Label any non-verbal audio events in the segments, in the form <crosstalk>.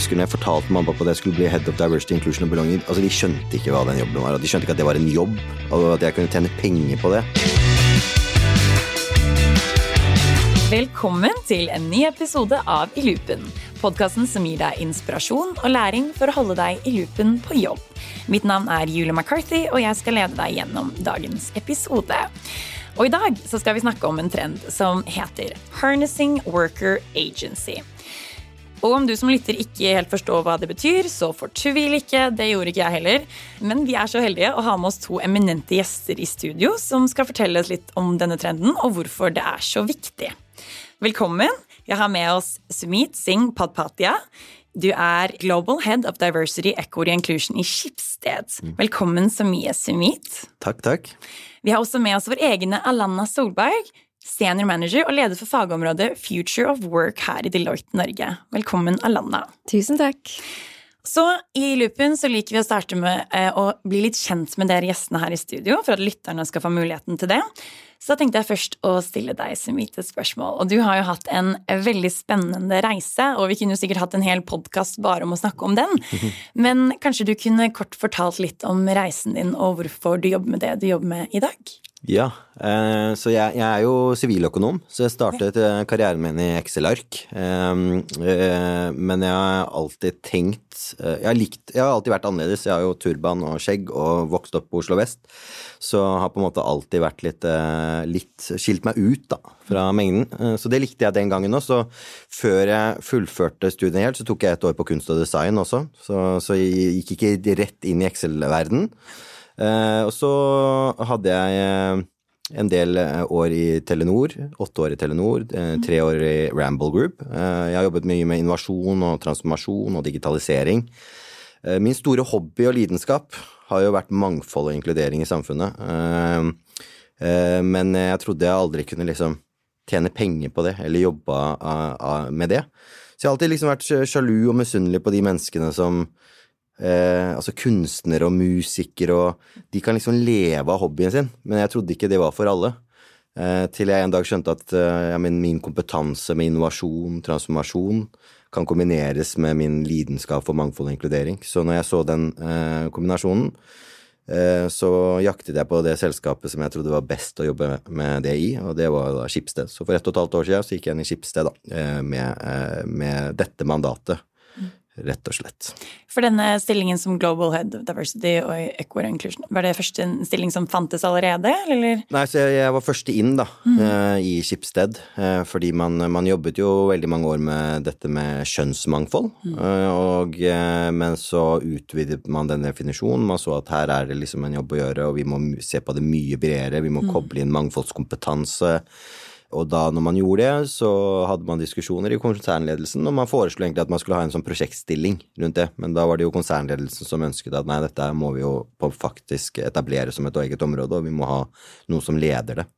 husker når jeg fortalte mamma pappa at jeg skulle bli head of diversity, inclusion and belonging. Altså, De skjønte ikke hva den jobben var. De skjønte ikke at det var en jobb, og at jeg kunne tjene penger på det. Velkommen til en ny episode av I loopen. Podkasten som gir deg inspirasjon og læring for å holde deg i loopen på jobb. Mitt navn er Julie McCarthy, og jeg skal lede deg gjennom dagens episode. Og i dag så skal vi snakke om en trend som heter Harnessing Worker Agency. Og om du som lytter ikke helt forstår hva det betyr, så fortvil ikke. Det gjorde ikke jeg heller. Men vi er så heldige å ha med oss to eminente gjester i studio som skal fortelle oss litt om denne trenden og hvorfor det er så viktig. Velkommen. Jeg har med oss Sumit Singh Padpatia. Du er Global Head of Diversity, Equity Inclusion i Skipsted. Velkommen så mye, Sumit. Takk, takk. Vi har også med oss vår egne Alanna Solberg, senior manager og leder for fagområdet Future of Work her i Deloitte Norge. Velkommen, Alanna. Tusen takk. Så i Loopen så liker vi å starte med eh, å bli litt kjent med dere gjestene her i studio, for at lytterne skal få muligheten til det. Så da tenkte jeg først å stille deg Sumit et spørsmål. Og du har jo hatt en veldig spennende reise, og vi kunne jo sikkert hatt en hel podkast bare om å snakke om den. <laughs> Men kanskje du kunne kort fortalt litt om reisen din, og hvorfor du jobber med det du jobber med i dag? Ja, eh, så jeg, jeg, er jo siviløkonom, så jeg startet eh, karrieren min i Excel-ark. Eh, men jeg har alltid tenkt jeg har, likt, jeg har alltid vært annerledes. Jeg har jo turban og skjegg og vokst opp på Oslo vest. Så har på en måte alltid vært litt, litt skilt meg ut da, fra mengden. så det likte jeg den gangen òg. Så før jeg fullførte studiet helt, så tok jeg et år på kunst og design også. Så, så jeg gikk ikke rett inn i Excel-verden. Uh, og så hadde jeg en del år i Telenor. Åtte år i Telenor, tre år i Ramble Group. jeg har jobbet mye med innovasjon og transformasjon og digitalisering. min store hobby og lidenskap har jo vært mangfold og inkludering i samfunnet. Men jeg trodde jeg aldri kunne liksom tjene penger på det, eller jobba med det. Så jeg har alltid liksom vært sjalu og misunnelig på de menneskene som eh, altså kunstnere og musikere og De kan liksom leve av hobbyen sin, men jeg trodde ikke det var for alle. Eh, til jeg en dag skjønte at eh, ja, min kompetanse med innovasjon, transformasjon, kan kombineres med min lidenskap for mangfold og inkludering. Så når jeg så den eh, kombinasjonen, eh, så jaktet jeg på det selskapet som jeg trodde var best å jobbe med det i, og det var da Skipsted. Så for ett og et halvt år siden så gikk jeg inn i Skipsted da, eh, med, med dette mandatet rett og slett. For denne stillingen som Global Head of Diversity og Equity Inclusion, var det første en stilling som fantes allerede, eller? Nei, så jeg var første inn, da, mm. i Skipsted. Eh, fordi man, man, jobbet jo veldig mange år med dette med kjønnsmangfold. Mm. Og, men så utvidet man den definisjonen. Man så at her er det liksom en jobb å gjøre, og vi må se på det mye bredere. Vi må mm. koble inn mangfoldskompetanse. Og da når man gjorde det, så hadde man diskusjoner i konsernledelsen, og man foreslo egentlig at man skulle ha en sånn prosjektstilling rundt det, men da var det jo konsernledelsen som ønsket at nei, dette må vi jo faktisk etablere som et eget område, og vi må ha noe som leder det.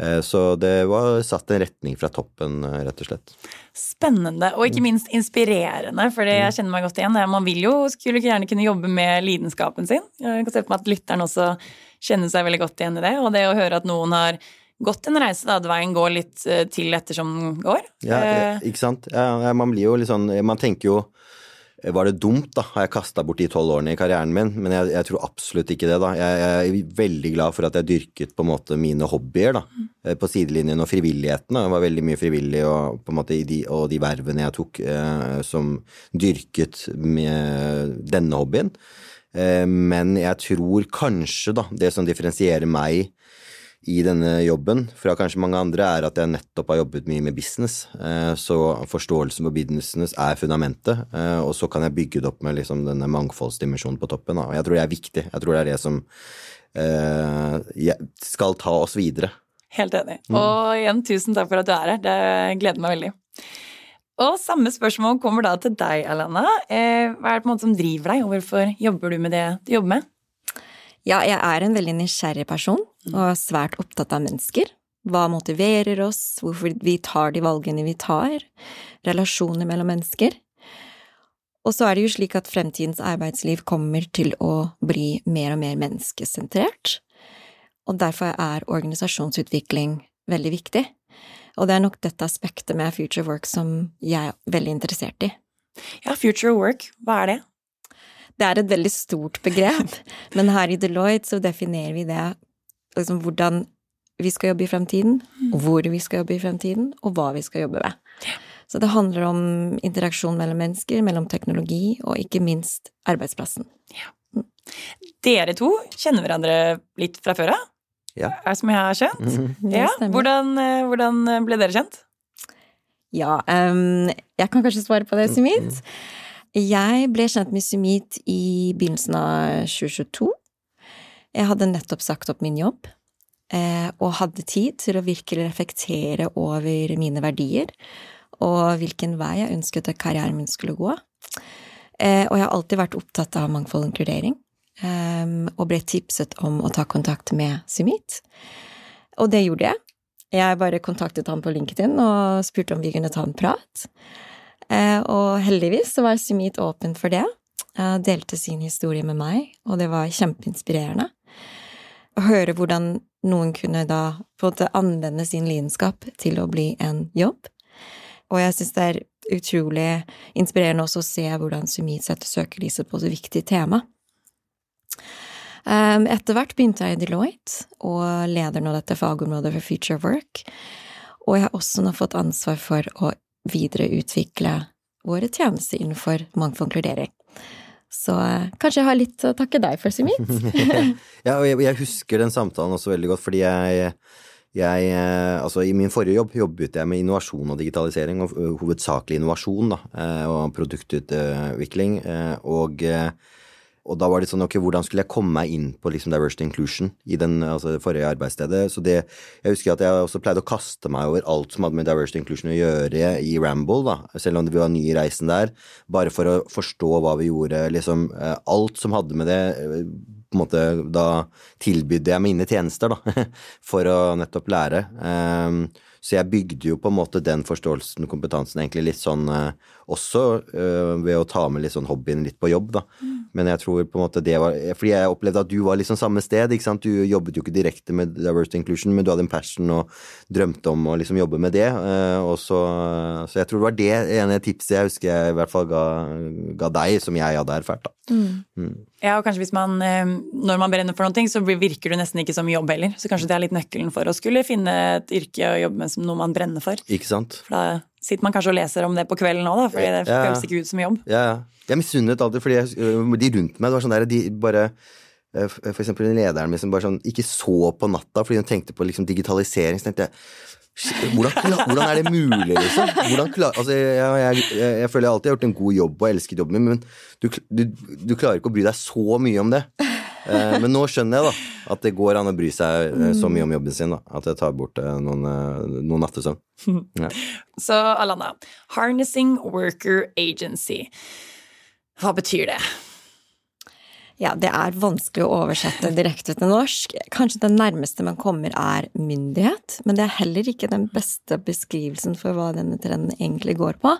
Eh, så det var satt en retning fra toppen, eh, rett og slett. Spennende, og ikke minst inspirerende, for jeg mm. kjenner meg godt igjen. Man vil jo skulle gjerne kunne jobbe med lidenskapen sin. Jeg kan se på meg at lytteren også kjenner seg veldig godt igjen i det, og det å høre at noen har gått en reise, da. Veien går litt eh, til ettersom den går. Ja, eh, ikke sant. Ja, man blir jo litt sånn Man tenker jo eh, var det dumt, da? Har jeg kasta bort de tolv årene i karrieren min? Men jeg, jeg, tror absolutt ikke det, da. Jeg, jeg, er veldig glad for at jeg dyrket på en måte mine hobbyer, da. Mm. På sidelinjen og frivilligheten. Da. Jeg var veldig mye frivillig, og på en måte de, og de vervene jeg tok eh, som dyrket med denne hobbyen. Eh, men jeg tror kanskje, da, det som differensierer meg i denne jobben fra kanskje mange andre, er at jeg nettopp har jobbet mye med business. Eh, så forståelsen på business er fundamentet, eh, og så kan jeg bygge det opp med liksom denne mangfoldsdimensjonen på toppen. Og jeg tror det er viktig. Jeg tror det er det som eh, skal ta oss videre. Helt enig. Mm. Og igjen, tusen takk for at du er her. Det gleder meg veldig. Og samme spørsmål kommer da til deg, Alana. Hva er det på en måte som driver deg, og hvorfor jobber du med det du jobber med? Ja, jeg er en veldig nysgjerrig person, og svært opptatt av mennesker. Hva motiverer oss, hvorfor vi tar de valgene vi tar, relasjoner mellom mennesker. Og så er det jo slik at fremtidens arbeidsliv kommer til å bli mer og mer menneskesentrert, og derfor er organisasjonsutvikling veldig viktig. Og det er nok dette aspektet med Future Work som jeg er veldig interessert i. Ja, future work, hva er det? Det er et veldig stort begrep, <laughs> men her i Deloitte så definerer vi det liksom hvordan vi skal jobbe i fremtiden, hvor vi skal jobbe i fremtiden, og hva vi skal jobbe med. Så det handler om interaksjon mellom mennesker, mellom teknologi, og ikke minst arbeidsplassen. Dere to kjenner hverandre litt fra før av? Ja. Er som jeg har skjønt? Det Ja, hvordan, eh, hvordan ble dere kjent? Ja, um, jeg kan kanskje svare på det, Sumit. Jeg ble kjent med Sumit i begynnelsen av 2022. Jeg hadde nettopp sagt opp min jobb, eh, og hadde tid til å virkelig reflektere over mine verdier, og hvilken vei jeg ønsket at karrieren min skulle gå. Eh, og jeg har alltid vært opptatt av mangfold og inkludering, ehm, og ble tipset om å ta kontakt med Sumit. Og det gjorde jeg. Jeg bare kontaktet han på LinkedIn og spurte om vi kunne ta en prat. Eh, og heldigvis så var Sumit åpen for det. Eh, delte sin historie med meg, og det var kjempeinspirerende. Å høre hvordan noen kunne da på en måte anvende sin lidenskap til å bli en jobb. Og jeg syns det er utrolig inspirerende også å se hvordan Sumit setter søkelyset på et viktig tema. Um, Etter hvert begynte jeg i Deloitte, og leder nå dette fagområdet for Future Work. Og jeg har også nå fått ansvar for å videreutvikle våre tjenester innenfor mangfold og inkludering. Så eh, kanskje jeg har litt å takke deg for, Simit. <laughs> Ja, og jeg, jeg husker den samtalen også veldig godt, fordi jeg, jeg eh, Altså, i min forrige jobb jobbet jeg med innovasjon og digitalisering, og hovedsakelig innovasjon, da, eh, og produktutvikling, eh, og eh, og da var det sånn, ok, hvordan skulle jeg komme meg inn på liksom diversity inclusion i den altså, forrige arbeidsstedet? Så det, jeg husker at jeg også pleide å kaste meg over alt som hadde med diversity inclusion å gjøre i Ramble, da, selv om vi var nye i reisen der, bare for å forstå hva vi gjorde, liksom eh, alt som hadde med det eh, på en måte, da tilbydde jeg mine tjenester, da, <laughs> for å nettopp lære. Um, så jeg bygde jo på en måte den forståelsen og kompetansen egentlig litt sånn eh, også eh, ved å ta med litt sånn hobbyen litt på jobb, da. Men jeg tror på en måte det var Fordi jeg opplevde at du var liksom samme sted, ikke sant. Du jobbet jo ikke direkte med diversity inclusion, men du hadde en passion og drømte om å liksom jobbe med det. eh, og så, så jeg tror det var det ene tipset jeg husker jeg i hvert fall ga, ga deg, som jeg hadde erfart, da. Ja, og kanskje hvis man, eh, når man brenner for noen ting, så virker du nesten ikke som jobb heller. Så kanskje det er litt nøkkelen for å skulle finne et yrke å jobbe med som noe man brenner for. Ikke sant? For da sitter man kanskje og leser om det på kvelden da, fordi det Ja. føles ikke ut som jobb. Ja, ja. Jeg misunnet alltid, fordi jeg, øh, de rundt meg, det var sånn der, de bare øh, For eksempel lederen min som bare sånn ikke så på natta fordi hun tenkte på liksom digitalisering, så tenkte jeg hvordan, hvordan er det mulig, liksom? Hvordan klar, altså, jeg, jeg, jeg, jeg føler jeg alltid har gjort en god jobb og elsket jobben min, men du, du, du klarer ikke å bry deg så mye om det. Eh, men nå skjønner jeg da at det går an å bry seg eh, så mye om jobben sin, da, at jeg tar bort eh, noen, noen nattesøvn. <laughs> Ja. Så Alana, Harnessing Worker Agency. Hva betyr det? Ja, det er vanskelig å oversette direkte til norsk. Kanskje det nærmeste man kommer er myndighet, men det er heller ikke den beste beskrivelsen for hva denne trenden egentlig går på.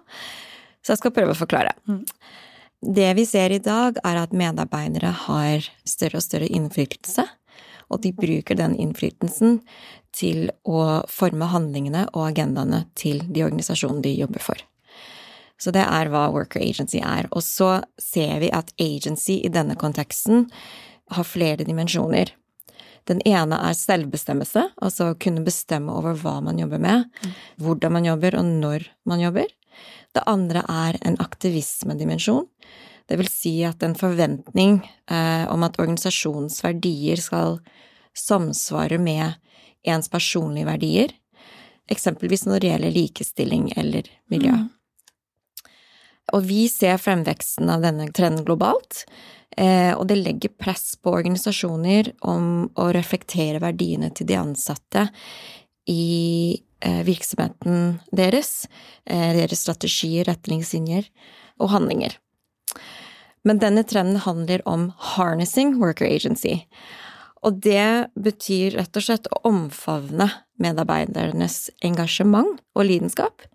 Så jeg skal prøve å forklare. Det vi ser i dag, er at medarbeidere har større og større innflytelse, og de bruker den innflytelsen til å forme handlingene og agendaene til de organisasjonene de jobber for. Så det er hva worker agency er. Og så ser vi at agency i denne konteksten har flere dimensjoner. Den ene er selvbestemmelse, altså å kunne bestemme over hva man jobber med, hvordan man jobber og når man jobber. Det andre er en aktivismedimensjon. Det vil si at en forventning eh, om at organisasjonens verdier skal samsvare med ens personlige verdier, eksempelvis når det gjelder likestilling eller miljø. Og vi ser fremveksten av denne trenden globalt, eh, og det legger press på organisasjoner om å reflektere verdiene til de ansatte i virksomheten deres, eh, deres strategier, retningslinjer og handlinger. Men denne trenden handler om harnessing worker agency. Og det betyr rett og slett å omfavne medarbeidernes engasjement og lidenskap.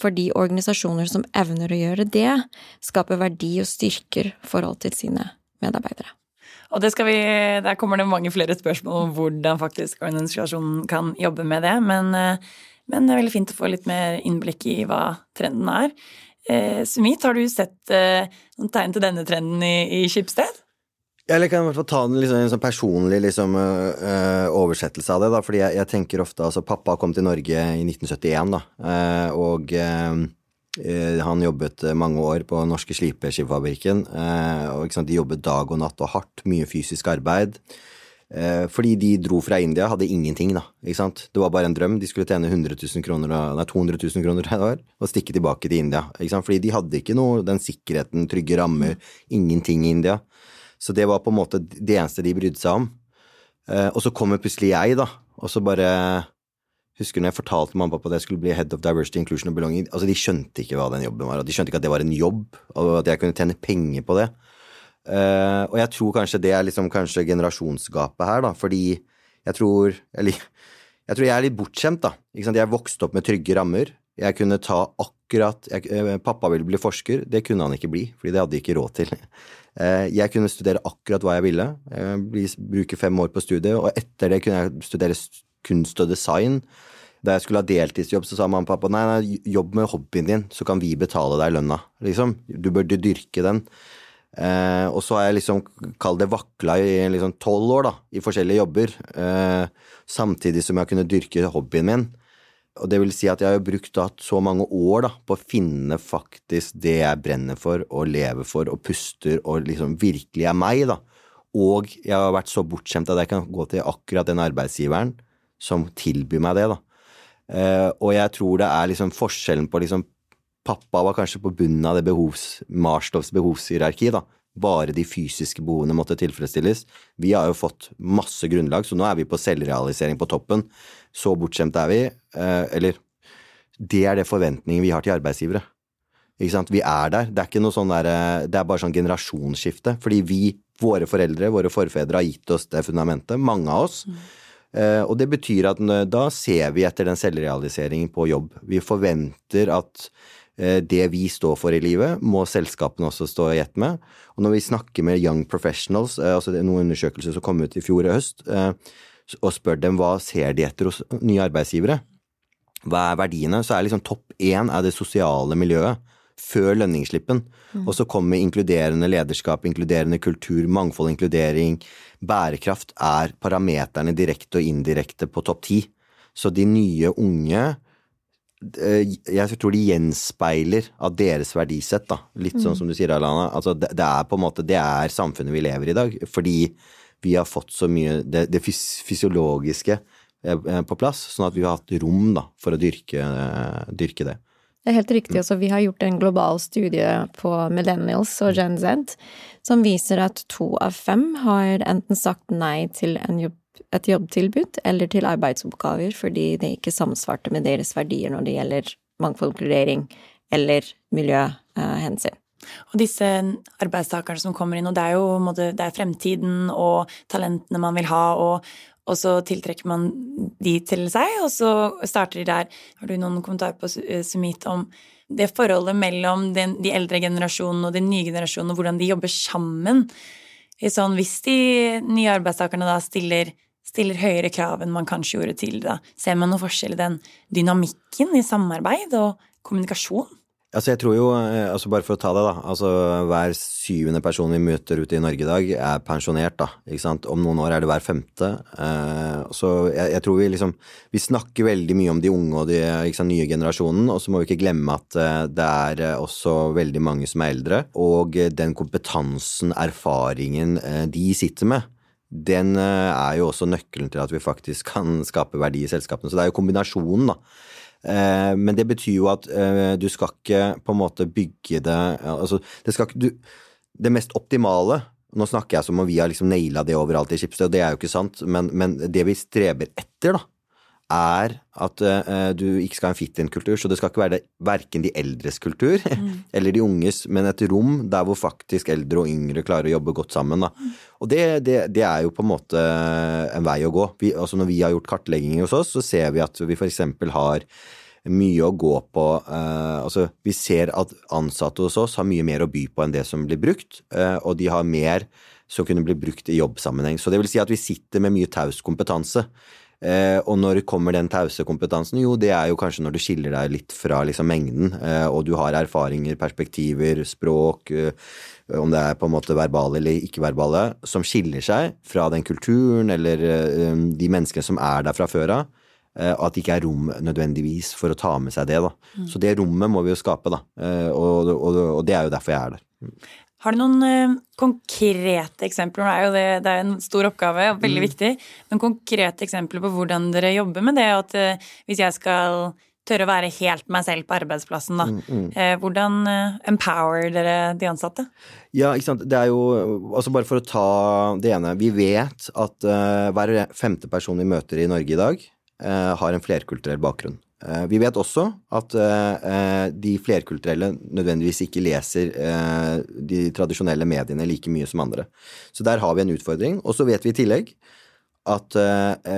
Fordi organisasjoner som evner å gjøre det, skaper verdi og styrker forhold til sine medarbeidere. Og vi, Der kommer det mange flere spørsmål om hvordan faktisk organisasjonen kan jobbe med det. Men, eh, men det er veldig fint å få litt mer innblikk i hva trenden er. Eh, Sumit, har du sett eh, noen tegn til denne trenden i, i Skipsted? Eller kan jeg ta en, liksom, en sånn personlig liksom, øh, oversettelse av det. da, fordi jeg, jeg, tenker ofte altså Pappa kom til Norge i 1971, da, øh, og øh, han jobbet mange år på norske Sliperskipfabrikken. og De jobbet dag og natt og hardt, mye fysisk arbeid. Fordi de dro fra India, hadde ingenting, da. Det var bare en drøm. De skulle tjene 100 000 kroner, nei, 200 000 kroner et år og stikke tilbake til India. Fordi de hadde ikke noe den sikkerheten, trygge rammer, ingenting i India. Så det var på en måte det eneste de brydde seg om. Eh, og så kommer plutselig jeg, da, og så bare Husker når jeg fortalte mamma og pappa at jeg skulle bli head of diversity, inclusion and belonging. Altså, De skjønte ikke hva den jobben var, og de skjønte ikke at det var en jobb, og at jeg kunne tjene penger på det. Uh, og jeg tror kanskje det er liksom kanskje generasjonsgapet her, da, fordi jeg tror Eller jeg tror jeg er litt bortskjemt, da. Jeg vokste opp med trygge rammer. Jeg kunne ta akkurat jeg, eh, Pappa ville bli forsker, det kunne han ikke bli, fordi det hadde de ikke råd til. Eh, jeg kunne studere akkurat hva jeg ville, bruke fem år på studiet, og etter det kunne jeg studere kunst og design. Da jeg skulle ha deltidsjobb, så sa mamma og pappa nei, nei, jobb med hobbyen din, så kan vi betale deg lønna. Liksom. Du burde dyrke den. Eh, og så har jeg liksom, kall det vakla i liksom tolv år, da, i forskjellige jobber. Eh, samtidig som jeg kunne dyrke hobbyen min. Og det vil si at jeg har brukt da så mange år da, på å finne faktisk det jeg brenner for og lever for og puster og liksom virkelig er meg, da. Og jeg har vært så bortskjemt at jeg kan gå til akkurat den arbeidsgiveren som tilbyr meg det, da. Eh, og jeg tror det er liksom forskjellen på liksom Pappa var kanskje på bunnen av det behovs, Marstovs behovshierarki, da bare de fysiske behovene måtte tilfredsstilles. Vi har jo fått masse grunnlag, så nå er vi på selvrealisering på toppen. Så bortskjemte er vi. Eh, eller det er det forventningen vi har til arbeidsgivere. Ikke sant? Vi er der. Det er ikke noe sånn der, eh, det er bare sånn generasjonsskifte. Fordi vi, våre foreldre, våre forfedre, har gitt oss det fundamentet. Mange av oss. Mm. Uh, og det betyr at da ser vi etter den selvrealiseringen på jobb. Vi forventer at Eh, det vi står for i livet, må selskapene også stå i ett med. Og når vi snakker med young professionals, eh, altså det er noen undersøkelser som kom ut i fjor høst, eh, og spør dem hva ser de etter hos nye arbeidsgivere, hva er verdiene, så er liksom topp én er det sosiale miljøet før lønningsslippen. Mm. Og så kommer inkluderende lederskap, inkluderende kultur, mangfold, inkludering, bærekraft er parameterne direkte og indirekte på topp ti. Så de nye unge Eh, jeg tror de gjenspeiler av deres verdisett, da. Litt sånn mm. som du sier, Alana. Altså, det, er på en måte Det er samfunnet vi lever i i dag. Fordi vi har fått så mye det, det fysiologiske eh, eh, på plass, sånn at vi har hatt rom da, for å dyrke, dyrke det. Det er helt riktig. Altså, vi har gjort en global studie på millennials og Gen Z som viser at to av fem har enten sagt nei til en jobb et jobbtilbud eller til arbeidsoppgaver fordi det ikke samsvarte med deres verdier når det gjelder mangfoldkludering eller miljøhensyn. Og disse arbeidstakerne som kommer inn, og det er jo det er fremtiden og talentene man vil ha, og, og, så tiltrekker man de til seg, og så starter de der. Har du noen kommentarer på eh, Sumit om det forholdet mellom den, de eldre generasjonene og den nye generasjonen, og hvordan de jobber sammen? Sånn, hvis de nye arbeidstakerne da stiller stiller høyere krav enn man kanskje gjorde tidligere. Ser man noe forskjell i den dynamikken i samarbeid og kommunikasjon? Altså jeg tror jo, eh, altså Bare for å ta det, da. altså Hver syvende person vi møter ute i Norge i dag, er pensjonert. da, ikke sant? Om noen år er det hver femte. Eh, så jeg, jeg, tror vi liksom Vi snakker veldig mye om de unge og den nye generasjonen, og så må vi ikke glemme at eh, det er også veldig mange som er eldre. Og den kompetansen, erfaringen de sitter med, den er jo også nøkkelen til at vi faktisk kan skape verdi i selskapene. Så det er jo kombinasjonen, da. Eh, men det betyr jo at eh, du skal ikke på en måte bygge det Altså, det skal ikke du Det mest optimale Nå snakker jeg som om vi har liksom naila det overalt i Schibsted, og det er jo ikke sant, men, men det vi streber etter, da, er at uh, du ikke skal ha en fit-in-kultur. Så det skal ikke være det, verken de eldres kultur <laughs> mm. eller de unges, men et rom der hvor faktisk eldre og yngre klarer å jobbe godt sammen. Mm. Og det, det, det, er jo på en måte en vei å gå. Vi, altså når vi har gjort kartlegginger hos oss, så ser vi at vi f.eks. har mye å gå på. Uh, altså, vi ser at ansatte hos oss har mye mer å by på enn det som blir brukt, uh, og de har mer som kunne bli brukt i jobbsammenheng. Så det vil si at vi sitter med mye taus kompetanse. Eh, og når kommer den tause kompetansen? Jo, det er jo kanskje når du skiller deg litt fra liksom, mengden, eh, og du har erfaringer, perspektiver, språk, eh, om det er på en måte verbale eller ikke-verbale, som skiller seg fra den kulturen eller de menneskene som er der fra før av. At det ikke er rom nødvendigvis for å ta med seg det. da. Mm. Så det rommet må vi jo skape, da. Og, og, og det er jo derfor jeg er der. Har du noen uh, konkrete eksempler? Det er jo det, det er en stor oppgave og veldig mm. viktig. Men konkrete eksempler på hvordan dere jobber med det. At uh, hvis jeg skal tørre å være helt meg selv på arbeidsplassen, da. Mm, mm. Uh, hvordan empower dere de ansatte? Ja, ikke sant. Det er jo Altså bare for å ta det ene. Vi vet at hver femte person vi møter i Norge i dag, har en flerkulturell bakgrunn. Eh, vi vet også at eh, de flerkulturelle nødvendigvis ikke leser eh, de tradisjonelle mediene like mye som andre. Så der har vi en utfordring. Og så vet vi i tillegg at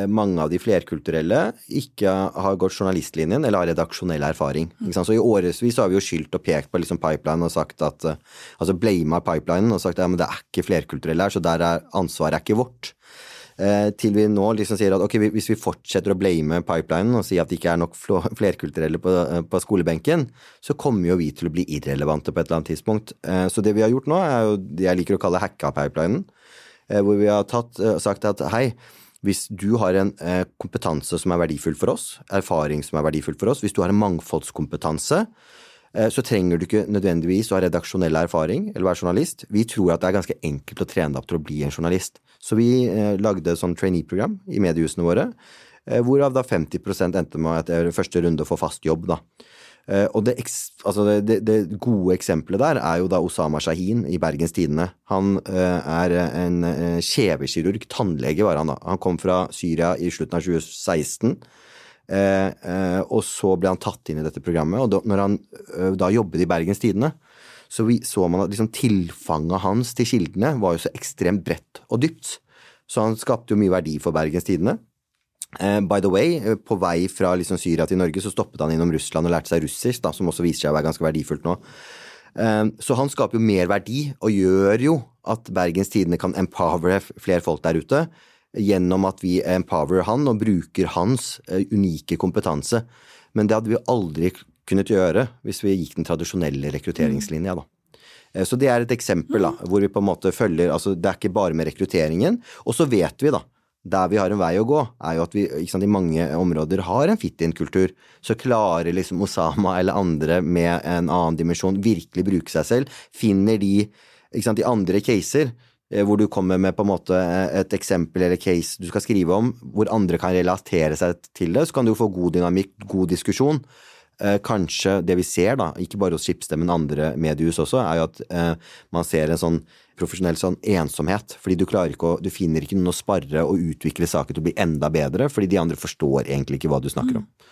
mange av de flerkulturelle ikke har gått journalistlinjen eller har redaksjonell erfaring. Så i årevis har vi jo skyldt og pekt på liksom pipeline og sagt at Altså blama pipelinen og sagt at ja, det er ikke flerkulturelle her, så der er ansvaret er ikke vårt. Eh, til vi nå liksom sier at ok, hvis vi fortsetter å blame pipelinen og si at det ikke er nok flerkulturelle på, eh, på, skolebenken, så kommer jo vi til å bli irrelevante på et eller annet tidspunkt. Eh, så det vi har gjort nå, er jo det jeg liker å kalle hacka pipelinen, hvor vi har tatt, sagt at hei, hvis du har en kompetanse som er verdifull for oss, erfaring som er verdifull for oss, hvis du har en mangfoldskompetanse, så trenger du ikke nødvendigvis å ha redaksjonell erfaring eller være journalist. Vi tror at det er ganske enkelt å trene deg opp til å bli en journalist. Så vi eh, lagde et sånt trainee-program i mediehusene våre, eh, hvorav da 50 endte med etter første runde å få fast jobb, da. Eh, og det, altså det, det, gode eksempelet der er jo da Osama Shahin i Bergens Tidende. Han er en kjevekirurg, tannlege var han da. Han kom fra Syria i slutten av 2016. og så ble han tatt inn i dette programmet, og når han da jobbet i Bergens Tidende, så vi, så man at liksom tilfanget hans til kildene var jo så ekstremt bredt og dypt. Så han skapte jo mye verdi for Bergens Tidende. Uh, by the way, uh, på vei fra liksom Syria til Norge så stoppet han innom Russland og lærte seg russisk, da, som også viser seg å være ganske verdifullt nå. Uh, så han skaper jo mer verdi, og gjør jo at Bergens Tidende kan empowere flere folk der ute, gjennom at vi empower han og bruker hans unike kompetanse. Men det hadde vi aldri kunnet gjøre hvis vi gikk den tradisjonelle rekrutteringslinja. da. Eh, så det er et eksempel da, hvor vi på en måte følger altså Det er ikke bare med rekrutteringen. Og så vet vi, da, der vi har en vei å gå, er jo at vi sant, i mange områder har en fit-in-kultur. Så klarer liksom Osama eller andre med en annen dimensjon virkelig bruke seg selv. Finner de sant, i andre caser eh, hvor du kommer med på en måte et eksempel eller case du skal skrive om, hvor andre kan relatere seg til det, så kan du få god dynamikk, god diskusjon. Eh, kanskje det vi ser, da, ikke bare hos Schibsted, men andre mediehus også, er jo at eh, man ser en sånn profesjonell sånn ensomhet. Fordi du å Du finner ikke noen å sparre og utvikle saker til å bli enda bedre, fordi de andre forstår egentlig ikke hva du snakker om. Mm.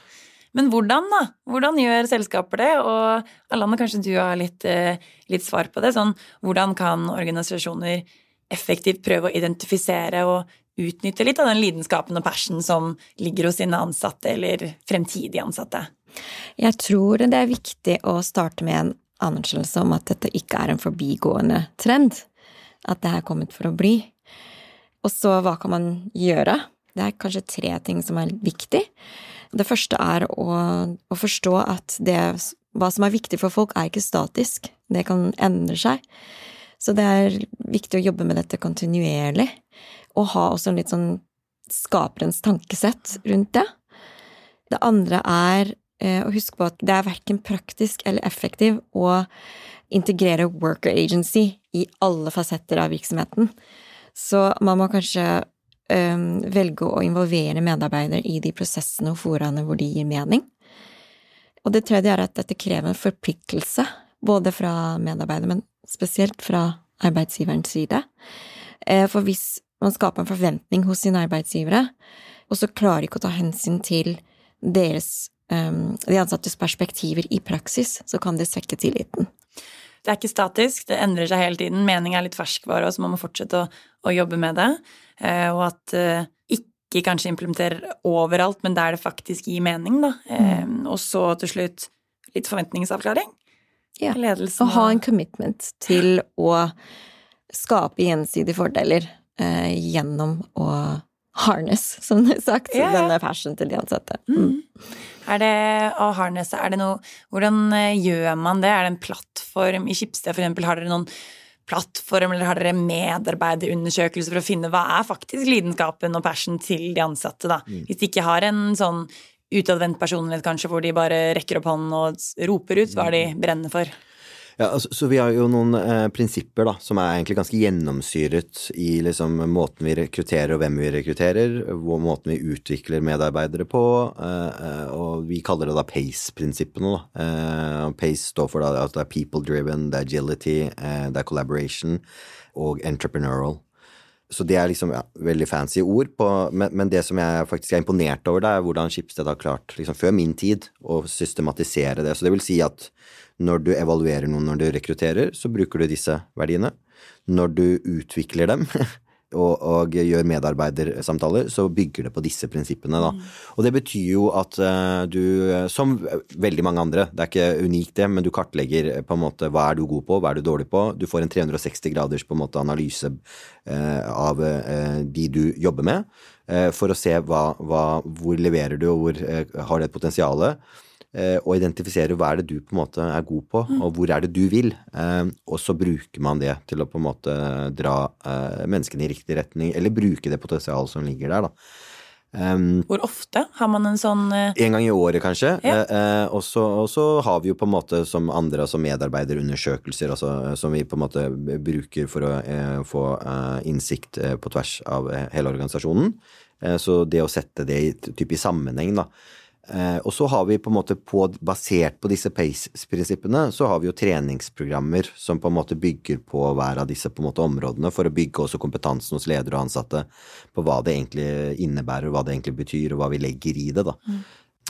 Men hvordan, da? Hvordan gjør selskaper det? Og Alana, kanskje du har litt, eh, litt svar på det. Sånn, hvordan kan organisasjoner effektivt prøve å identifisere og utnytte litt av den lidenskapen og passion som ligger hos sine ansatte eller fremtidige ansatte? Jeg tror det er viktig å starte med en anerkjennelse om at dette ikke er en forbigående trend. At det er kommet for å bli. Og så hva kan man gjøre? Det er kanskje tre ting som er viktig. Det første er å, å forstå at det, hva som er viktig for folk, er ikke statisk. Det kan endre seg. Så det er viktig å jobbe med dette kontinuerlig, og ha også en litt sånn skaperens tankesett rundt det. Det andre er og husk på at det er verken praktisk eller effektiv å integrere worker agency i alle fasetter av virksomheten. Så man må kanskje um, velge å involvere medarbeidere i de prosessene og foraene hvor de gir mening. Og det tredje er at dette krever en forpliktelse, både fra medarbeidere, men spesielt fra arbeidsgiverens side. Eh, for hvis man skaper en forventning hos sine arbeidsgivere, og så klarer de ikke å ta hensyn til deres de ansattes perspektiver i praksis, så kan det svekke tilliten. Det er ikke statisk, det endrer seg hele tiden. Mening er litt ferskvare, og så må man fortsette å, å jobbe med det. Uh, og at uh, ikke kanskje implementere overalt, men der det faktisk gir mening, da. Mm. og så til slutt litt forventningsavklaring. Ja. Ledelsen Og ha en commitment til å skape gjensidige fordeler gjennom å harness, som det er sagt. Ja, ja. Denne passion til de ansatte. Mm. Er det å harnesse, er det noe Hvordan eh, gjør man det? Er det en plattform i Skipsted, for eksempel? Har dere noen plattform, eller har dere medarbeiderundersøkelser for å finne hva er faktisk lidenskapen og passion til de ansatte, da? Hvis de ikke har en sånn utadvendt personlighet, kanskje, hvor de bare rekker opp hånden og roper ut hva de brenner for. Ja, altså, så vi har jo noen eh, prinsipper da, som er egentlig ganske gjennomsyret i liksom, måten vi rekrutterer og hvem vi rekrutterer, hvor måten vi utvikler medarbeidere på, eh, eh, og vi kaller det da PACE-prinsippene. da. Eh, PACE står for da, at det er people driven, det er agility, eh, det er collaboration og entrepreneurial. Så det er liksom ja, veldig fancy ord, på, men, men det som jeg faktisk er imponert over, det er hvordan Schibsted har klart, liksom før min tid, å systematisere det. Så det vil si at når du evaluerer noen når du rekrutterer, så bruker du disse verdiene. Når du utvikler dem <laughs> og, og gjør medarbeidersamtaler, så bygger det på disse prinsippene, da. Og det betyr jo at eh, du, som veldig mange andre, det er ikke unikt det, men du kartlegger eh, på en måte hva er du god på, hva er du dårlig på. Du får en 360 graders en måte analyse eh, av eh, de du jobber med, eh, for å se hva, hva, hvor leverer du, og hvor eh, har det et potensialet eh, og identifisere hva er det du på en måte er god på, og hvor er det du vil. Eh, og så bruker man det til å på en måte dra eh, menneskene i riktig retning, eller bruke det potensialet som ligger der, da. Um, Hvor ofte har man en sånn uh, en gang i året, kanskje. Ja. Eh, eh, og, så, og så har vi jo på en måte som andre altså medarbeiderundersøkelser altså, som vi på en måte bruker for å uh, få eh, innsikt eh, på tvers av eh, hele organisasjonen. Eh, så det å sette det i, typ i sammenheng, da. Eh, og så har vi på en måte på, basert på disse PACE-prinsippene, så har vi jo treningsprogrammer som på en måte bygger på hver av disse på en måte områdene, for å bygge også kompetansen hos ledere og ansatte på hva det egentlig innebærer, hva det egentlig betyr, og hva vi legger i det, da.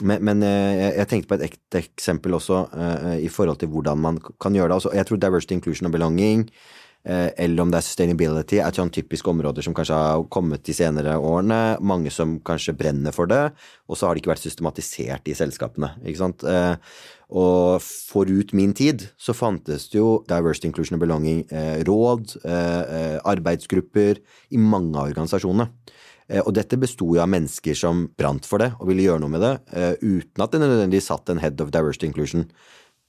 Men, men eh, jeg, jeg tenkte på et ekte eksempel også eh, i forhold til hvordan man kan gjøre det. Altså, jeg tror diversity, inclusion og belonging, eller om det er sustainability, er sånn typiske områder som kanskje har kommet de senere årene. Mange som kanskje brenner for det, og så har det ikke vært systematisert i selskapene. ikke sant? Eh, og forut min tid så fantes det jo diversity, inclusion and belonging eh, eh, eh, arbeidsgrupper i mange av organisasjonene. Eh, Og dette besto jo av mennesker som brant for det og ville gjøre noe med det, eh, uten at det nødvendigvis satt en head of diversity inclusion.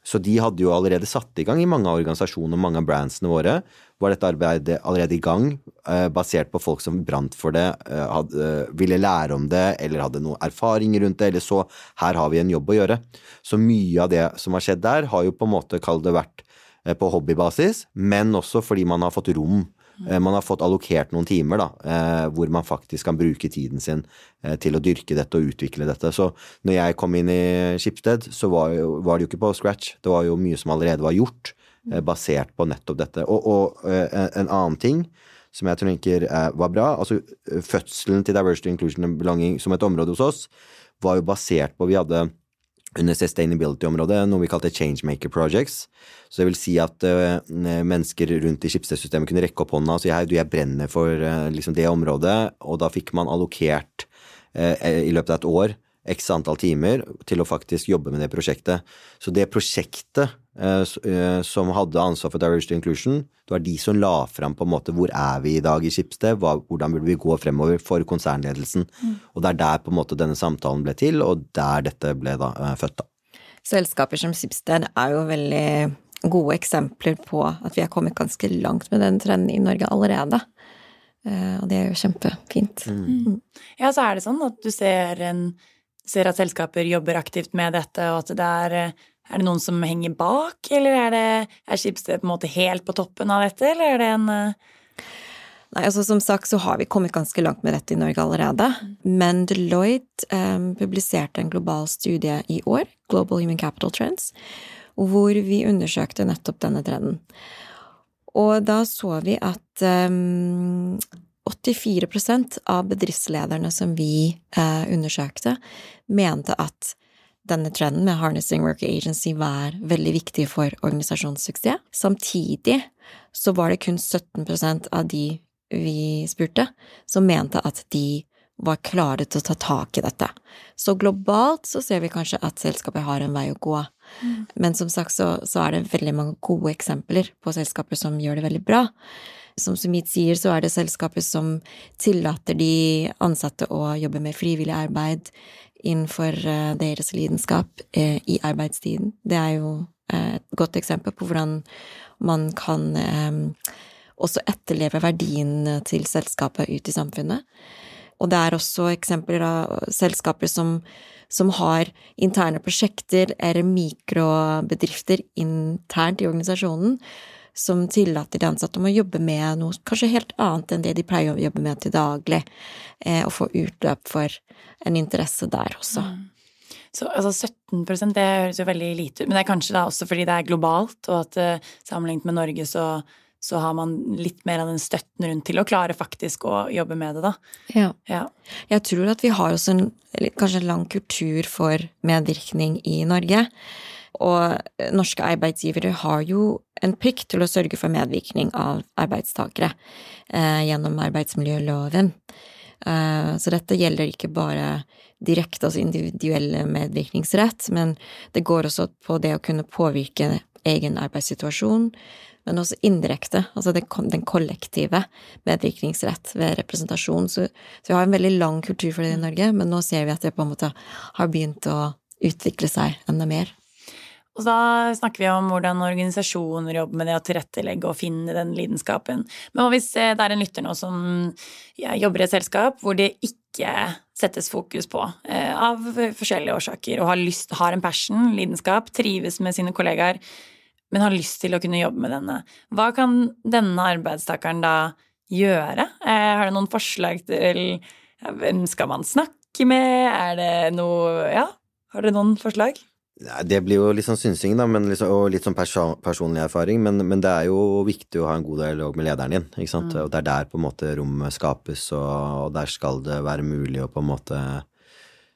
Så de hadde jo allerede satt i gang i mange av organisasjonene, mange av brandsene våre, var dette arbeidet allerede i gang, eh, basert på folk som brant for det, eh, hadde, eh, ville lære om det, eller hadde noe erfaring rundt det, eller så her har vi en jobb å gjøre. Så mye av det som har skjedd der, har jo på en måte, kall det vært på hobbybasis, men også fordi man har fått rom Man har fått allokert noen timer da, eh, hvor man faktisk kan bruke tiden sin eh, til å dyrke dette og utvikle dette. Så når jeg kom inn i Skipsted, så var, det jo ikke på scratch. Det var jo mye som allerede var gjort, eh, basert på nettopp dette. Og, og eh, en- en annen ting som jeg tenker eh, var bra, altså eh, fødselen til Diversity, Inclusion and Belonging som et område hos oss, var jo basert på Vi hadde under sustainability-området noe vi kalte changemaker projects. Så det vil si at uh, mennesker rundt i Schibsted-systemet kunne rekke opp hånda og si hei, du, jeg brenner for uh, liksom det området, og da fikk man allokert uh, i løpet av et år x antall timer til å faktisk jobbe med det prosjektet. Så det prosjektet som hadde ansvar for diversity inclusion, det var de som la fram på en måte hvor er vi i dag i Schibsted, hvordan burde vi gå fremover for konsernledelsen. Og det er der på en måte denne samtalen ble til, og der dette ble da eh, født. da. Selskaper som Schibsted er jo veldig gode eksempler på at vi har kommet ganske langt med den trenden i Norge allerede. Eh, Og det er jo kjempefint. Ja, så er det sånn at du ser, en, ser at selskaper jobber aktivt med dette, og at det er eh, Er det noen som henger bak, eller er det er Schibsted på en måte helt på toppen av dette, eller er det en eh, Nei, altså Som sagt så har vi kommet ganske langt med dette i Norge allerede. Men Deloitte um, publiserte en global studie i år, Global Human Capital Trends, hvor vi undersøkte nettopp denne trenden. Og da så vi at um, 84% av bedriftslederne som vi uh, undersøkte, mente at denne trenden med harnessing worker agency var veldig viktig for organisasjonssuksess. Samtidig så var det kun 17% av de vi spurte, som mente at de var klare til å ta tak i dette. Så globalt så ser vi kanskje at selskapet har en vei å gå. Mm. Men som sagt så, så, er det veldig mange gode eksempler på selskaper som gjør det veldig bra. Som Sumit sier, så er det selskaper som tillater de ansatte å jobbe med frivillig arbeid innenfor eh, deres lidenskap eh, i arbeidstiden. Det er jo eh, et godt eksempel på hvordan man kan også etterleve verdiene til selskapet ut i samfunnet. Og det er også eksempler av selskaper som, som har interne prosjekter eller mikrobedrifter internt i organisasjonen som tillater de ansatte om å jobbe med noe kanskje helt annet enn det de pleier å jobbe med til daglig, eh, og få utløp for en interesse der også. Mm. Så altså 17% det høres jo veldig lite ut, men det er kanskje da også fordi det er globalt, og at uh, sammenlignet med Norge så så har man litt mer av den støtten rundt til å klare faktisk å jobbe med det, da. Ja. ja. Jeg tror at vi har også en kanskje en lang kultur for medvirkning i Norge. Og norske arbeidsgivere har jo en plikt til å sørge for medvirkning av arbeidstakere eh, gjennom arbeidsmiljøloven. Eh, så dette gjelder ikke bare direkte, altså individuell medvirkningsrett, men det går også på det å kunne påvirke egen arbeidssituasjon, men også indirekte, altså den kollektive medvirkningsrett ved representasjon. Så, så, vi har en veldig lang kultur for det i Norge, men nå ser vi at det på en måte har begynt å utvikle seg enda mer. Og da snakker vi om hvordan organisasjoner jobber med det å tilrettelegge og finne den lidenskapen. Men hvis det er en lytter nå som jobber i et selskap hvor det ikke settes fokus på eh, av forskjellige årsaker, og har lyst, har en passion, lidenskap, trives med sine kollegaer, men har lyst til å kunne jobbe med denne. Hva kan denne arbeidstakeren da gjøre? Eh, har du noen forslag til hvem skal man snakke med? Er det noe Ja, har dere noen forslag? Det blir jo litt sånn synsing, da, liksom, og litt sånn perso personlig erfaring. Men, men, det er jo viktig å ha en god dialog med lederen din. ikke sant? Mm. Og det er der på en måte rommet skapes, og, og der skal det være mulig å på en måte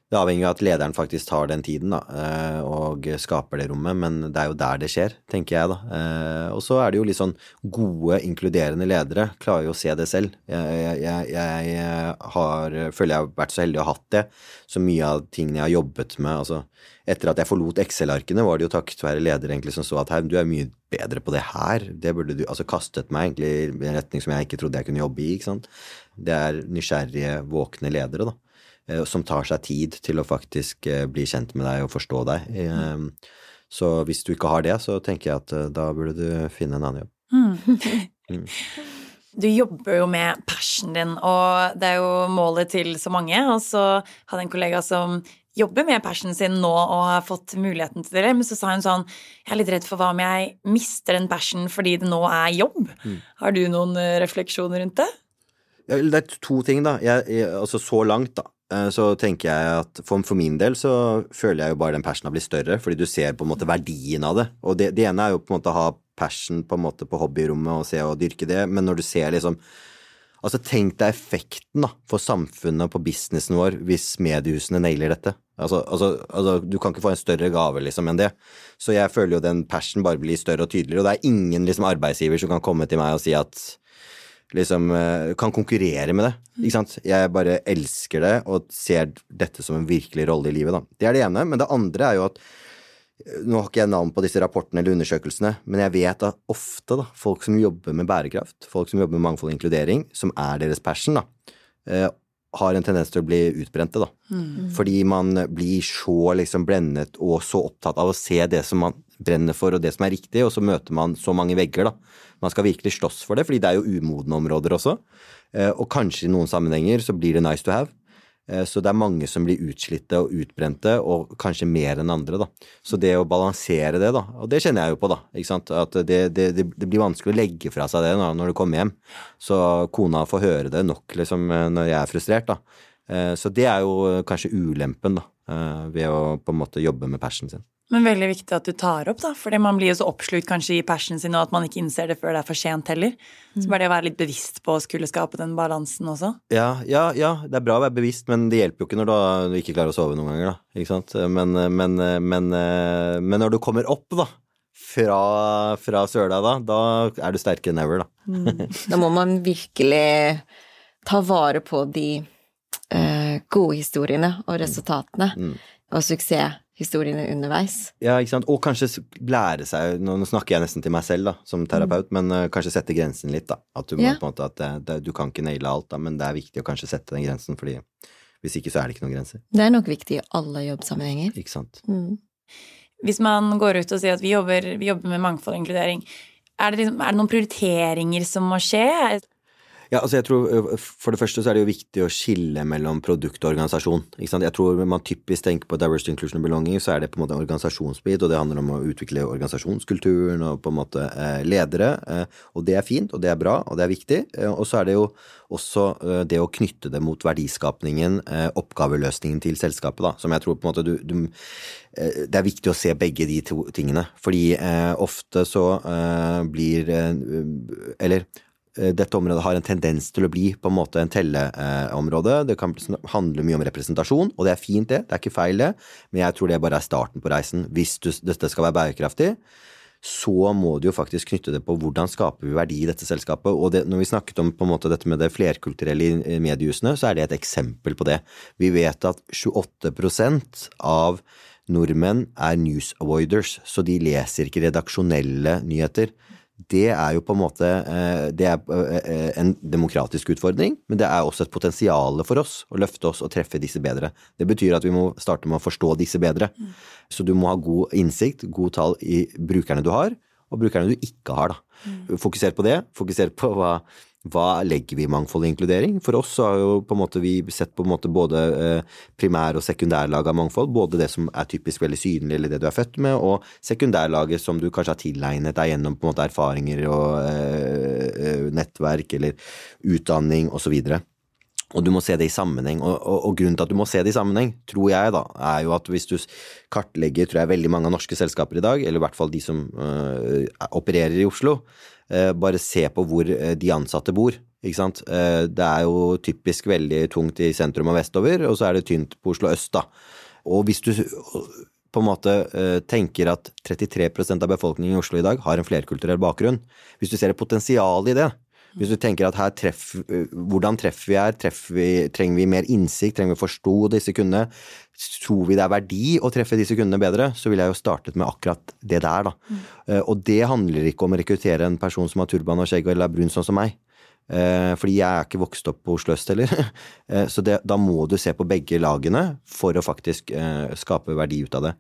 det avhenger av at lederen faktisk tar den tiden da, eh, og skaper det rommet, men det er jo der det skjer, tenker jeg da. Eh, og så er det jo litt sånn gode, inkluderende ledere klarer jo å se det selv. Jeg, jeg, jeg har, føler jeg har vært så heldig å ha hatt det, så mye av tingene jeg har jobbet med altså Etter at jeg forlot Excel-arkene, var det jo takket være leder egentlig som så at her, du er mye bedre på det her, det burde du Altså kastet meg egentlig i en retning som jeg ikke trodde jeg kunne jobbe i, ikke sant. Det er nysgjerrige, våkne ledere, da. Eh, som tar seg tid til å faktisk eh, bli kjent med deg og forstå deg. Mm. så hvis du ikke har det, så tenker jeg at da burde du finne en annen jobb. Mm. <laughs> mm. <laughs> Du jobber jo med passion din, og det er jo målet til så mange. Og så hadde jeg en kollega som jobber med passionen sin nå og har fått muligheten til det, men så sa hun sånn Jeg er litt redd for hva om jeg mister den passionen fordi det nå er jobb. Mm. Har du noen refleksjoner rundt det? Det er to ting, da. Jeg, jeg, altså så langt, da. Eh, så tenker jeg at for, for, min del så føler jeg jo bare den passionen blir større, fordi du ser på en måte verdien av det. Og det, det, ene er jo på en måte å ha passion på en måte på hobbyrommet og se og dyrke det, men når du ser liksom Altså tenk deg effekten da, for samfunnet og på businessen vår hvis mediehusene nailer dette. Altså, altså, altså, du kan ikke få en større gave liksom enn det. Så jeg føler jo den passion bare blir større og tydeligere, og det er ingen liksom arbeidsgiver som kan komme til meg og si at liksom eh, kan konkurrere med det. Ikke sant? Jeg bare elsker det og ser dette som en virkelig rolle i livet, da. Det er det ene. Men det andre er jo at eh, nå har ikke jeg navn på disse rapportene eller undersøkelsene, men jeg vet at ofte da, folk som jobber med bærekraft, folk som jobber med mangfold og inkludering, som er deres passion, da, eh, har en tendens til å bli utbrente, da. Mm. Fordi man blir så liksom blendet og så opptatt av å se det som man brenner for og det som er riktig, og så møter man så mange vegger, da. Man skal virkelig slåss for det, fordi det er jo umodne områder også. Eh, og kanskje i noen sammenhenger så blir det nice to have. Eh, så det er mange som blir utslitte og utbrente, og kanskje mer enn andre, da. Så det å balansere det, da, og det kjenner jeg jo på, da, ikke sant, at det, det, det blir vanskelig å legge fra seg det da, når du kommer hjem. Så kona får høre det nok, liksom, eh, når jeg er frustrert, da. Så det er jo kanskje ulempen, da, ved å på en måte jobbe med passionen sin. Men veldig viktig at du tar opp, da, fordi man blir jo så oppslukt kanskje i passionen sin, og at man ikke innser det før det er for sent heller. Så mm. bare det å være litt bevisst på å skulle skape den balansen også. Ja, ja, ja, det er bra å være bevisst, men det hjelper jo ikke når du ikke klarer å sove noen ganger, da. Ikke sant. Men, men, men, men når du kommer opp, da, fra, fra søla, da, da er du sterkere enn ever, da. Mm. <laughs> Da må man virkelig ta vare på de uh, gode historiene og resultatene og suksesshistoriene underveis. Ja, ikke sant. Og kanskje lære seg Nå snakker jeg nesten til meg selv, da, som terapeut, men uh, kanskje sette grensen litt, da. At du må Ja. på en måte at det, det, Du kan ikke naile alt, da, men det er viktig å kanskje sette den grensen, fordi hvis ikke så er det ikke noen grenser. Det er nok viktig i alle jobbsammenhenger. Ikke sant. Mm. Hvis man går ut og sier at vi jobber, vi jobber med mangfold og inkludering, er det, liksom, er det noen prioriteringer som må skje? Ja, altså jeg tror For det første så er det jo viktig å skille mellom produkt og organisasjon. Ikke sant? Jeg tror man typisk tenker på diversity, inclusion and belonging, så er det på en måte en organisasjonsbit, og det handler om å utvikle organisasjonskulturen og på en måte eh, ledere. Eh, og det er fint, og det er bra, og det er viktig. Eh, og så er det jo også det å knytte det mot verdiskapningen, oppgaveløsningen til selskapet, da, som jeg tror på en måte du, du Det er viktig å se begge de to tingene, fordi ofte så blir Eller dette området har en tendens til å bli på en måte en telleområde. Det kan handle mye om representasjon, og det er fint det, det er ikke feil det, men jeg tror det bare er starten på reisen. Hvis dette skal være bærekraftig, så må du jo faktisk knytte det på hvordan skaper vi verdi i dette selskapet. Og det, når vi snakket om på en måte dette med det flerkulturelle i mediehusene, så er det et eksempel på det. Vi vet at 28% av nordmenn er news avoiders, så de leser ikke redaksjonelle nyheter. Det er jo på en måte eh, det er eh, en demokratisk utfordring, men det er også et potensial for oss å løfte oss og treffe disse bedre. Det betyr at vi må starte med å forstå disse bedre. Så du må ha god innsikt, god tall i brukerne du har, og brukerne du ikke har. da. Fokuser på det. Fokuser på hva, hva legger vi i mangfold og inkludering. For oss har jo på en måte vi sett på en måte både eh, primær- og sekundærlag av mangfold. Både det som er typisk veldig synlig, eller det du er født med, og sekundærlaget som du kanskje har tilegnet deg gjennom på en måte erfaringer og eh, eh, nettverk eller utdanning osv. Og du må se det i sammenheng, og, og, og grunnen til at du må se det i sammenheng, tror jeg da, er jo at hvis du kartlegger tror jeg, veldig mange av norske selskaper i dag, eller i hvert fall de som øh, opererer i Oslo, bare se på hvor øh, de ansatte bor. Ikke sant? Eh, Det er jo typisk veldig tungt i sentrum og vestover, og så er det tynt på Oslo øst, da. Og hvis du på en måte tenker at 33% av befolkningen i Oslo i dag har en flerkulturell bakgrunn, hvis du ser et potensial i det, hvis du tenker at her treff, hvordan treffer vi her, treffer vi, trenger vi mer innsikt, trenger vi å forstå disse kundene, tror vi det er verdi å treffe disse kundene bedre, så ville jeg jo startet med akkurat det der, da. Mm. Og det handler ikke om å rekruttere en person som har turban og skjegg eller er brun sånn som meg. Eh, fordi jeg er ikke vokst opp på Oslo øst heller. <laughs> Eh, så det, da må du se på begge lagene for å faktisk eh, skape verdi ut av det.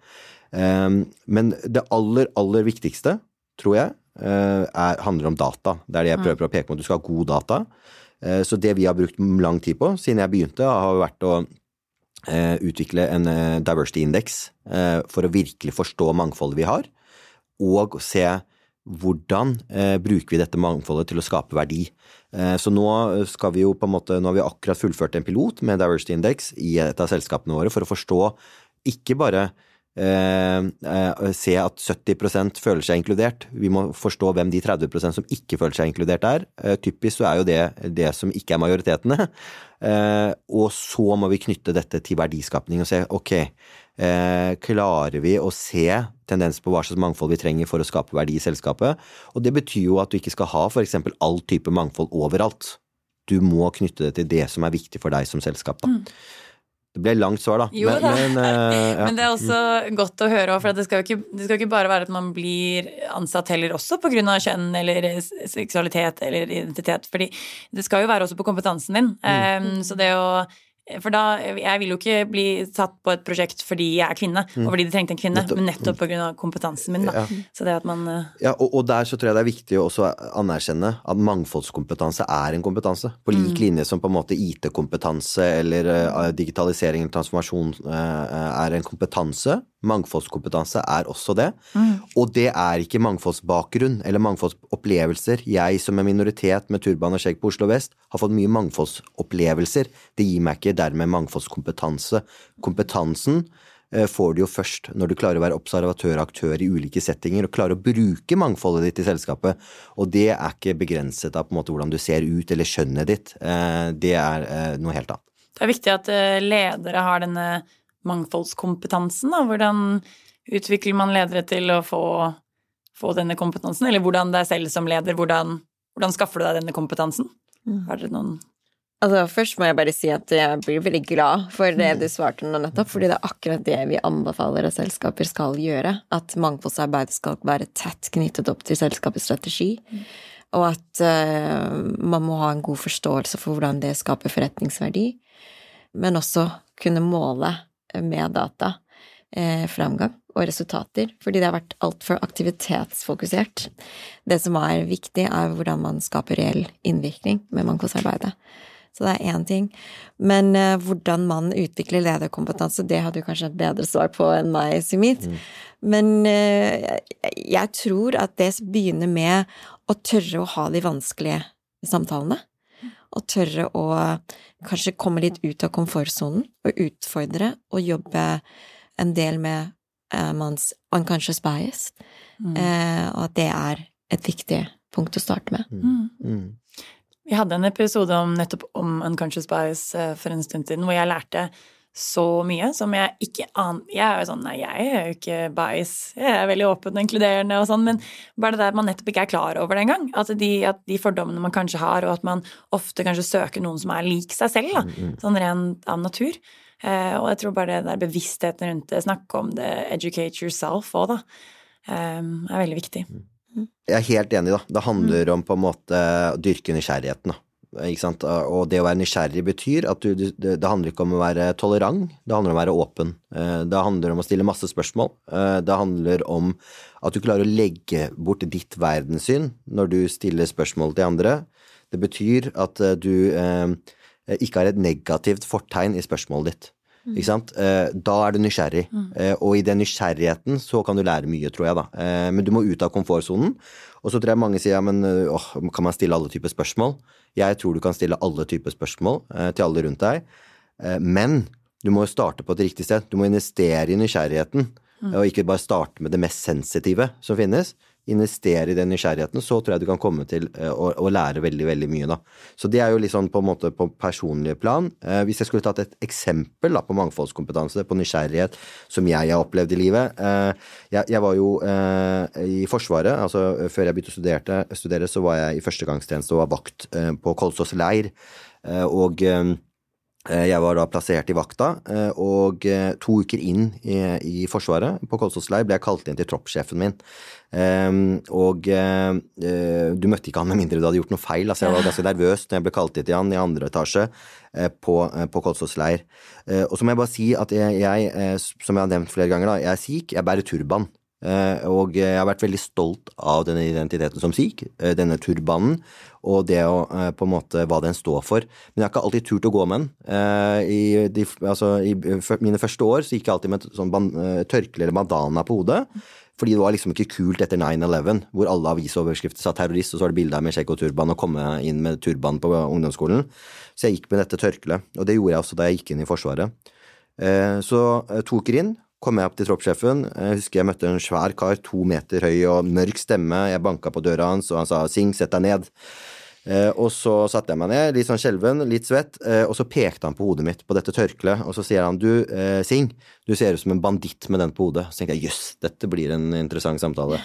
Eh, men det aller, aller viktigste, tror jeg, eh, er, handler om data. Det er det jeg prøver å peke på. Du skal ha god data. Eh, så det vi har brukt lang tid på siden jeg begynte, har vært å eh, utvikle en eh, diversity index eh, for å virkelig forstå mangfoldet vi har, og se hvordan eh, bruker vi dette mangfoldet til å skape verdi. Eh, så nå skal vi jo på en måte, nå har vi akkurat fullført en pilot med Diversity Index i et av selskapene våre for å forstå ikke bare eh, eh, se at 70% føler seg inkludert. Vi må forstå hvem de 30% som ikke føler seg inkludert er. Eh, typisk så er jo det det som ikke er majoritetene. Eh, og så må vi knytte dette til verdiskapning og se ok, eh, klarer vi å se tendens på hva slags mangfold vi trenger for å skape verdi i selskapet? Og det betyr jo at du ikke skal ha f.eks. all type mangfold overalt. Du må knytte det til det som er viktig for deg som selskap. Da. Det ble langt svar, da. Jo da. Men, uh, <laughs> ja. Men det er også godt å høre, for det skal, ikke, det skal jo ikke bare være at man blir ansatt heller også pga. kjønn eller seksualitet eller identitet. fordi det skal jo være også på kompetansen din. Um, så det å for da, Jeg vil jo ikke bli satt på et prosjekt fordi jeg er kvinne, og fordi de trengte en kvinne, Nettopp. men nettopp pga. kompetansen min. da. Så det at man uh, Ja, og, og der så tror jeg det er viktig å også anerkjenne at mangfoldskompetanse er en kompetanse. På lik linje som på en måte IT-kompetanse eller uh, digitalisering og transformasjon uh, er en kompetanse. Mangfoldskompetanse er også det. Og det er ikke mangfoldsbakgrunn eller mangfoldsopplevelser. Jeg som en minoritet med turban og skjegg på Oslo vest har fått mye mangfoldsopplevelser. Det gir meg ikke dermed mangfoldskompetanse. Kompetansen eh, får du jo først når du klarer å være observatør og aktør i ulike settinger og klarer å bruke mangfoldet ditt i selskapet. Og det er ikke begrenset av på en måte hvordan du ser ut eller kjønnet ditt. Eh, Det er eh, noe helt annet. Det er viktig at ledere har denne mangfoldskompetansen. Da. Hvordan utvikler man ledere til å få, få denne kompetansen? Eller hvordan deg selv som leder, hvordan, hvordan skaffer du deg denne kompetansen? Har dere noen Altså, først må jeg bare si at jeg blir veldig glad for det du svarte nå nettopp, fordi det er akkurat det vi anbefaler at selskaper skal gjøre. At mangfoldsarbeid skal være tett knyttet opp til selskapets strategi. Og at uh, man må ha en god forståelse for hvordan det skaper forretningsverdi. Men også kunne måle med data eh, framgang og resultater, fordi det har vært altfor aktivitetsfokusert. Det som er viktig, er hvordan man skaper reell innvirkning med mangfoldsarbeidet. Så det er én ting. Men uh, hvordan man utvikler lederkompetanse, det har du kanskje et bedre svar på enn meg, Sumit. Mm. Men uh, jeg tror at det begynner med å tørre å ha de vanskelige samtalene. Og tørre å kanskje komme litt ut av komfortsonen og utfordre og jobbe en del med uh, manns unconscious bias. Mm. og at det er et viktig punkt å starte med. Mm. Mm. Vi hadde en episode om nettopp om unconscious bias eh, for en stund siden, hvor jeg lærte så mye som jeg ikke aner Jeg er jo sånn Nei, jeg er jo ikke bias. Jeg er veldig åpen og inkluderende og sånn, men bare det der man nettopp ikke er klar over det engang. At de, at de fordommene man kanskje har, og at man ofte kanskje søker noen som er lik seg selv, da, mm, mm. sånn rent av natur. Eh, og jeg tror bare det der bevisstheten rundt det, snakke om det, educate yourself òg, da, eh, er veldig viktig. Jeg er helt enig, da. Det handler om på en måte å dyrke nysgjerrigheten, da. Og det å være nysgjerrig betyr at du, det, det, handler ikke om å være tolerant, det handler om å være åpen. Eh, det handler om å stille masse spørsmål. Eh, det handler om at du klarer å legge bort ditt verdenssyn når du stiller spørsmål til andre. Det betyr at eh, du ikke har et negativt fortegn i spørsmålet ditt. Ikke sant? Eh, da er du nysgjerrig, mm. Eh, og i den nysgjerrigheten så kan du lære mye, tror jeg, da. Eh, men du må ut av komfortsonen. Og så tror jeg mange sier ja, men åh, kan man stille alle typer spørsmål? Jeg tror du kan stille alle typer spørsmål til alle rundt deg, men du må jo starte på et riktig sted. Du må investere i nysgjerrigheten, mm. og ikke bare starte med det mest sensitive som finnes investere i den nysgjerrigheten, så tror jeg du kan komme til eh, å, å lære veldig veldig mye. da. Så det er jo litt sånn på en måte på personlig plan. Eh, hvis jeg skulle tatt et eksempel da, på mangfoldskompetanse, på nysgjerrighet, som jeg har opplevd i livet eh, jeg, jeg, var jo i Forsvaret, altså før jeg begynte å studere, studere så var jeg i førstegangstjeneste og var vakt på Kolsås leir. Og jeg var da plassert i vakta, og to uker inn i, i Forsvaret, på Kolsås leir, ble jeg kalt inn til troppssjefen min. Um, og uh, du møtte ikke han med mindre du hadde gjort noe feil. Altså, jeg var ganske nervøs når jeg ble kalt inn til han i andre etasje uh, på, uh, på Kolsås leir. og så må jeg bare si at jeg, jeg som jeg har nevnt flere ganger, da, jeg er sikh, jeg bærer turban. Og jeg har vært veldig stolt av denne identiteten som sikh, denne turbanen, og det å, på en måte hva den står for. Men jeg har ikke alltid turt å gå med den. I, de, altså, I mine første år så gikk jeg alltid med sånn tørkle eller bandana på hodet. Fordi det var liksom ikke kult etter 9-11, hvor alle avisoverskrifter sa terrorist, og så var det bilde av med skjegg og turban og komme inn med turban på ungdomsskolen. Så jeg gikk med dette tørkleet. Og det gjorde jeg også da jeg gikk inn i Forsvaret. Eh, så tok jeg inn kom jeg opp til troppssjefen. Jeg husker jeg møtte en svær kar, to meter høy og mørk stemme. Jeg banka på døra hans, og han sa 'Sing, sett deg ned'. Eh, og så satte jeg meg ned, litt sånn skjelven, litt svett, eh, og så pekte han på hodet mitt, på dette tørkleet, og så sier han du, eh, Sing, du ser ut som en banditt med den på hodet. Så tenkte jeg jøss, dette blir en interessant samtale.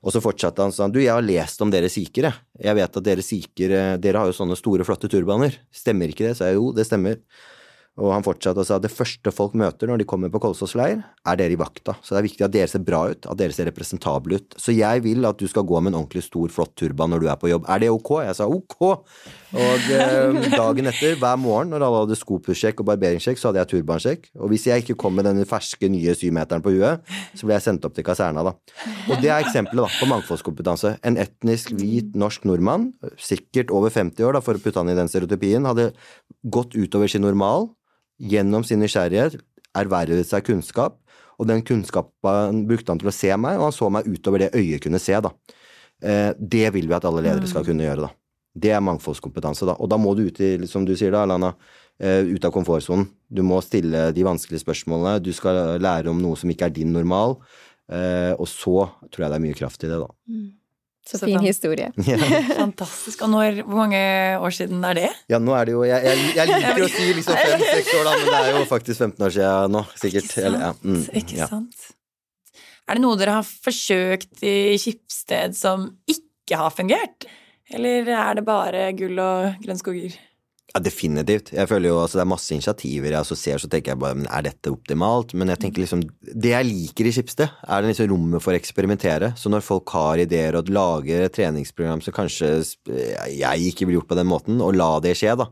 Og så fortsatte han sånn, du, jeg har lest om dere sikher, jeg. Vet at dere sikher, eh, dere har jo sånne store, flotte turbaner. Stemmer ikke det? Så jeg jo, det stemmer. Og han fortsatte og sa det første folk møter når de kommer på Kolsås leir, er dere i vakta. Så det er viktig at dere ser bra ut, at dere ser representable ut. Så jeg vil at du skal gå med en ordentlig stor, flott turban når du er på jobb. Er det ok? Jeg sa ok. Og <laughs> eh, dagen etter, hver morgen når alle hadde skopussjekk og barberingssjekk, så hadde jeg turbansjekk. Og hvis jeg ikke kom med denne ferske, nye syvmeteren på huet, så ble jeg sendt opp til kaserna, da. Og det er eksempelet da, på mangfoldskompetanse. En etnisk hvit norsk nordmann, sikkert over 50 år, da, for å putte han i den stereotypien, hadde gått utover sin normal gjennom sin nysgjerrighet ervervet seg kunnskap, og den kunnskapen brukte han til å se meg, og han så meg utover det øyet kunne se, da. Eh, det vil vi at alle ledere skal kunne gjøre, da. Det er mangfoldskompetanse, da. Og da må du ut i, som du sier da, Alana, eh, ut av komfortsonen. Du må stille de vanskelige spørsmålene, du skal lære om noe som ikke er din normal, eh, og så tror jeg det er mye kraft i det, da. Mm. Så, så fin historie. <laughs> Ja. Fantastisk. Og når, hvor mange år siden er det? Ja, nå er det jo Jeg, jeg, jeg <laughs> liker å si liksom fem-seks år, da, men det er jo faktisk 15 år siden nå, sikkert. Ikke sant. Eller, ja. mm, Ikke sant. Er det noe dere har forsøkt i Skipsted som ikke har fungert? Eller er det bare gull og grønnskoger? Ja, definitivt. Jeg føler jo altså det er masse initiativer jeg også ser, så tenker jeg bare men er dette optimalt? Men jeg tenker liksom Det jeg liker i Schibsted, er det liksom rommet for å eksperimentere. Så når folk har ideer og lager et treningsprogram som kanskje jeg ikke ville gjort på den måten, og la det skje, da.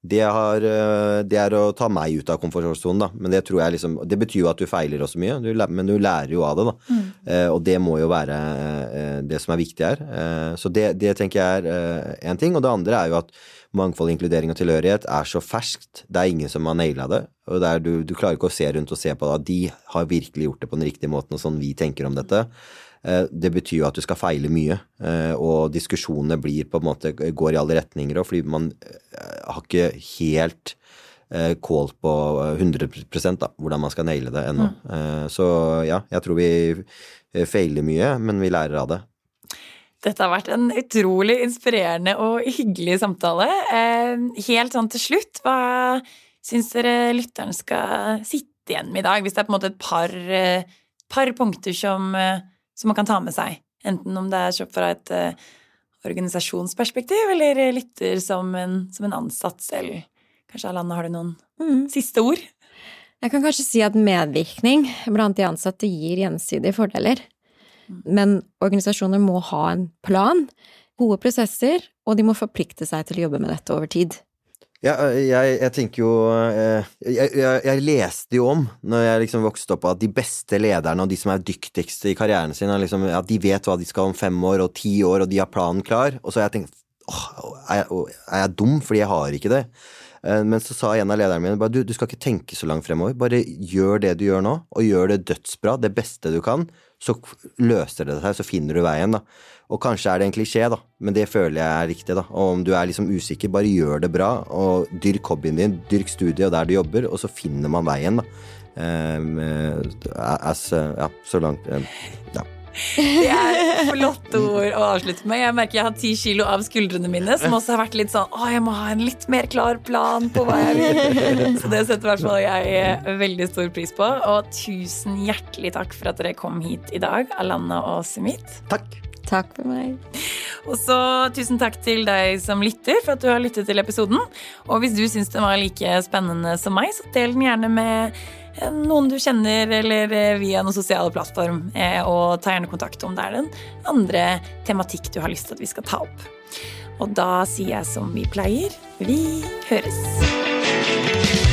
Det, har, eh, det er å ta meg ut av komfortsonen, da. Men det tror jeg liksom Det betyr jo at du feiler også mye, du, men du lærer jo av det, da. Mm. Eh, og det må jo være eh, det som er viktig her. Eh, så det, det tenker jeg er én eh, ting. Og det andre er jo at mangfold, inkludering og tilhørighet er så ferskt. Det er ingen som har naila det. Og det du, du, klarer ikke å se rundt og se på det. De har virkelig gjort det på den riktige måten, og sånn vi tenker om dette. Eh, det betyr jo at du skal feile mye, eh, og diskusjonene blir på en måte går i alle retninger. Og fordi man eh, har ikke helt kål på 100 da, hvordan man skal naile det ennå. Mm. Så ja, jeg tror vi feiler mye, men vi lærer av det. Dette har vært en utrolig inspirerende og hyggelig samtale. Helt sånn til slutt, hva syns dere lytteren skal sitte igjen med i dag? Hvis det er på en måte et par, par punkter som, som, man kan ta med seg. Enten om det er fra et organisasjonsperspektiv, eller lytter som en, som en ansatt selv. Kanskje Alana, har du noen mm. siste ord? Jeg kan kanskje si at medvirkning blant de ansatte gir gjensidige fordeler. Men organisasjoner må ha en plan, gode prosesser, og de må forplikte seg til å jobbe med dette over tid. Ja, jeg, jeg, tenker jo jeg, jeg, jeg, leste jo om, når jeg liksom vokste opp, at de beste lederne og de som er dyktigste i karrieren sin, liksom, at de vet hva de skal om fem år og ti år, og de har planen klar. Og så har jeg tenkt er, jeg dum fordi jeg har ikke det? Eh, men så sa en av lederne mine bare du, du skal ikke tenke så langt fremover. Bare gjør det du gjør nå, og gjør det dødsbra, det beste du kan så løser det seg, så finner du veien, da. Og kanskje er det en klisjé, da, men det føler jeg er riktig, da. Og om du er liksom usikker, bare gjør det bra, og dyrk hobbyen din, dyrk studiet og der du jobber, og så finner man veien, da. Um, as, ja, så langt um, Ja. Det er flotte ord å avslutte med. Jeg merker jeg har ti kilo av skuldrene mine, som også har vært litt sånn Å, jeg må ha en litt mer klar plan på hva jeg vil. Så det setter i hvert fall jeg veldig stor pris på. Og tusen hjertelig takk for at dere kom hit i dag, Alana og Sumit. Takk. Takk for meg. Og så tusen takk til deg som lytter, for at du har lyttet til episoden. Og hvis du syns den var like spennende som meg, så del den gjerne med noen du kjenner, eller eh, via noen sosiale plattform. Eh, og ta gjerne kontakt om det er den andre tematikk du har lyst til at vi skal ta opp. Og da sier jeg som vi pleier vi høres.